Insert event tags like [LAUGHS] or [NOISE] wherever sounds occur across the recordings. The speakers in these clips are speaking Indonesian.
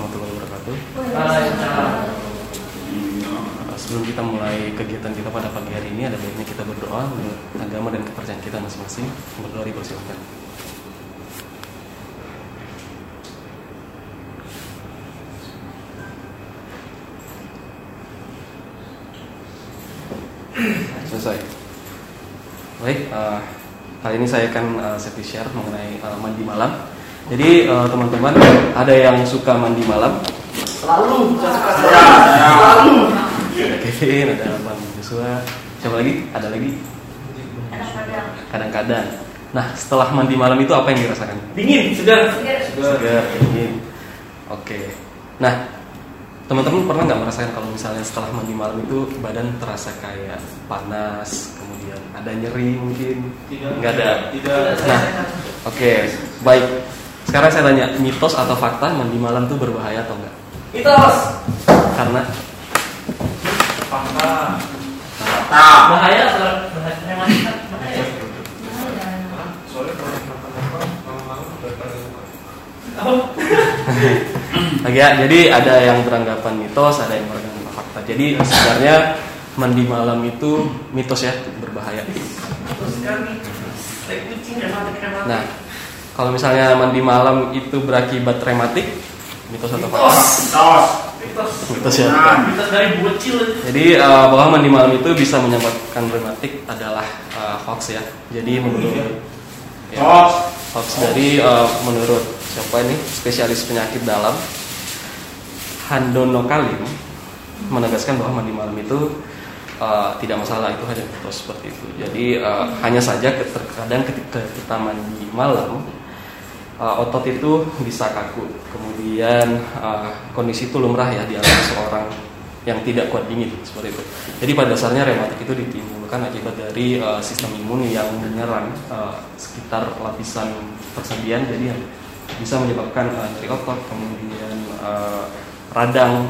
Warahmatullahi wabarakatuh. Sebelum kita mulai kegiatan kita pada pagi hari ini, ada baiknya kita berdoa menurut agama dan kepercayaan kita masing-masing. Berdoa dipersilakan. Selesai. Baik, eh, kali ini saya akan uh, share mengenai eh, mandi malam. Jadi eh, teman-teman ada yang suka mandi malam? Selalu, selalu. Ada Kevin, ada Bang Joshua. Siapa lagi? Ada lagi? Kadang-kadang. Nah, setelah mandi malam itu apa yang dirasakan? Dingin, segar. Segar, dingin. Oke. Nah, teman-teman pernah nggak merasakan kalau misalnya setelah mandi malam itu badan terasa kayak panas, kemudian ada nyeri mungkin? Tidak. Nggak ada. Tidak. Nah, oke, baik. Sekarang saya tanya, mitos atau fakta mandi malam itu berbahaya atau enggak? Mitos. Karena Fakta. Bahaya, bahaya. Bahaya. Apa? [LAUGHS] Oke, ya, jadi ada yang beranggapan mitos, ada yang beranggapan fakta. Jadi sebenarnya mandi malam itu mitos ya, berbahaya. Rematik. Nah, kalau misalnya mandi malam itu berakibat rematik, mitos atau fakta? Mitos. Mitos. Mitos ya. Mitos dari bocil. Jadi eh, bahwa mandi malam itu bisa menyebabkan rematik adalah eh, hoax ya. Jadi menurut ya, Hoax. hoax dari eh, menurut siapa ini spesialis penyakit dalam Handono Kalim menegaskan bahwa mandi malam itu eh, tidak masalah itu hanya mitos seperti itu. Jadi eh, hanya saja terkadang ketika kita mandi malam eh, otot itu bisa kaku. Kemudian eh, kondisi itu lumrah ya di alami seorang yang tidak kuat dingin seperti itu. Jadi pada dasarnya rematik itu ditimbulkan akibat dari eh, sistem imun yang menyerang eh, sekitar lapisan persendian jadi yang bisa menyebabkan eh, nyeri otot, kemudian eh, radang,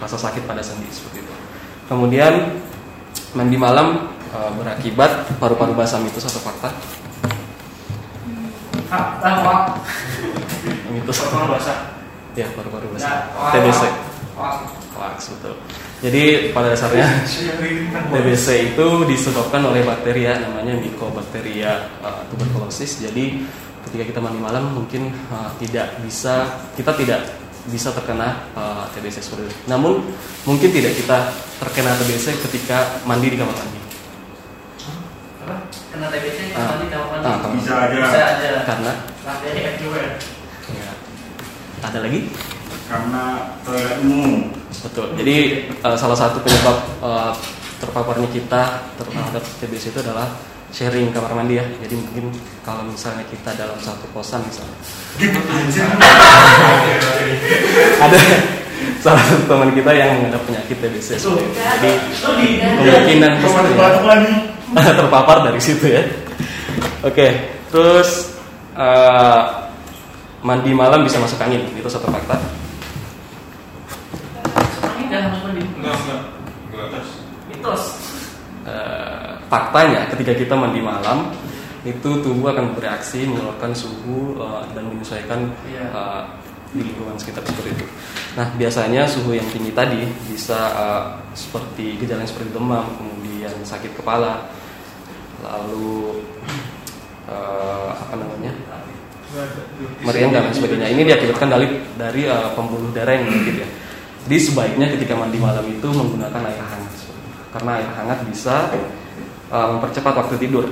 rasa sakit pada sendi seperti itu. Kemudian mandi malam berakibat paru-paru basah mitos atau fakta? Mitos. Fakta basah. Ya, paru-paru basah. TBC. Hoax betul. Jadi pada dasarnya TBC itu disebabkan oleh bakteri ya namanya Mycobacteria uh, tuberculosis. Jadi ketika kita mandi malam mungkin uh, tidak bisa kita tidak bisa terkena uh, TBC seperti itu. Namun mungkin tidak kita terkena TBC ketika mandi di kamar mandi. Apa? Kena TBC Ah. mandi kamar mandi. Ah, Bisa aja. Bisa aja. Karena ya, ada lagi? karena toilet umum Betul. Jadi uh, salah satu penyebab uh, terpaparnya kita terhadap TBC itu adalah sharing kamar mandi ya. Jadi mungkin kalau misalnya kita dalam satu kosan misalnya [LAUGHS] ada salah satu teman kita yang mengidap penyakit TBC. Jadi kemungkinan besar ya, batuk lagi [LAUGHS] terpapar dari situ ya. Oke, terus uh, mandi malam bisa masuk angin itu satu fakta. Semuanya jangan harus mandi. enggak enggak enggak Mitos. Eh, faktanya ketika kita mandi malam itu tubuh akan bereaksi mengeluarkan suhu uh, dan menyesuaikan uh, di lingkungan sekitar seperti itu. Nah biasanya suhu yang tinggi tadi bisa uh, seperti gejala seperti demam, kemudian sakit kepala, lalu uh, apa namanya meriang dan lain sebagainya. Ini diakibatkan dari dari uh, pembuluh darah yang menyakit ya. Jadi sebaiknya ketika mandi malam itu menggunakan air hangat karena air hangat bisa uh, mempercepat waktu tidur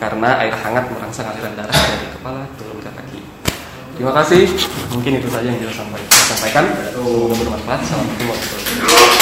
karena air hangat merangsang aliran darah dari kepala turun ke kaki. Terima kasih. Mungkin itu saja yang bisa sampaikan. Semoga bermanfaat. Assalamualaikum warahmatullahi wabarakatuh.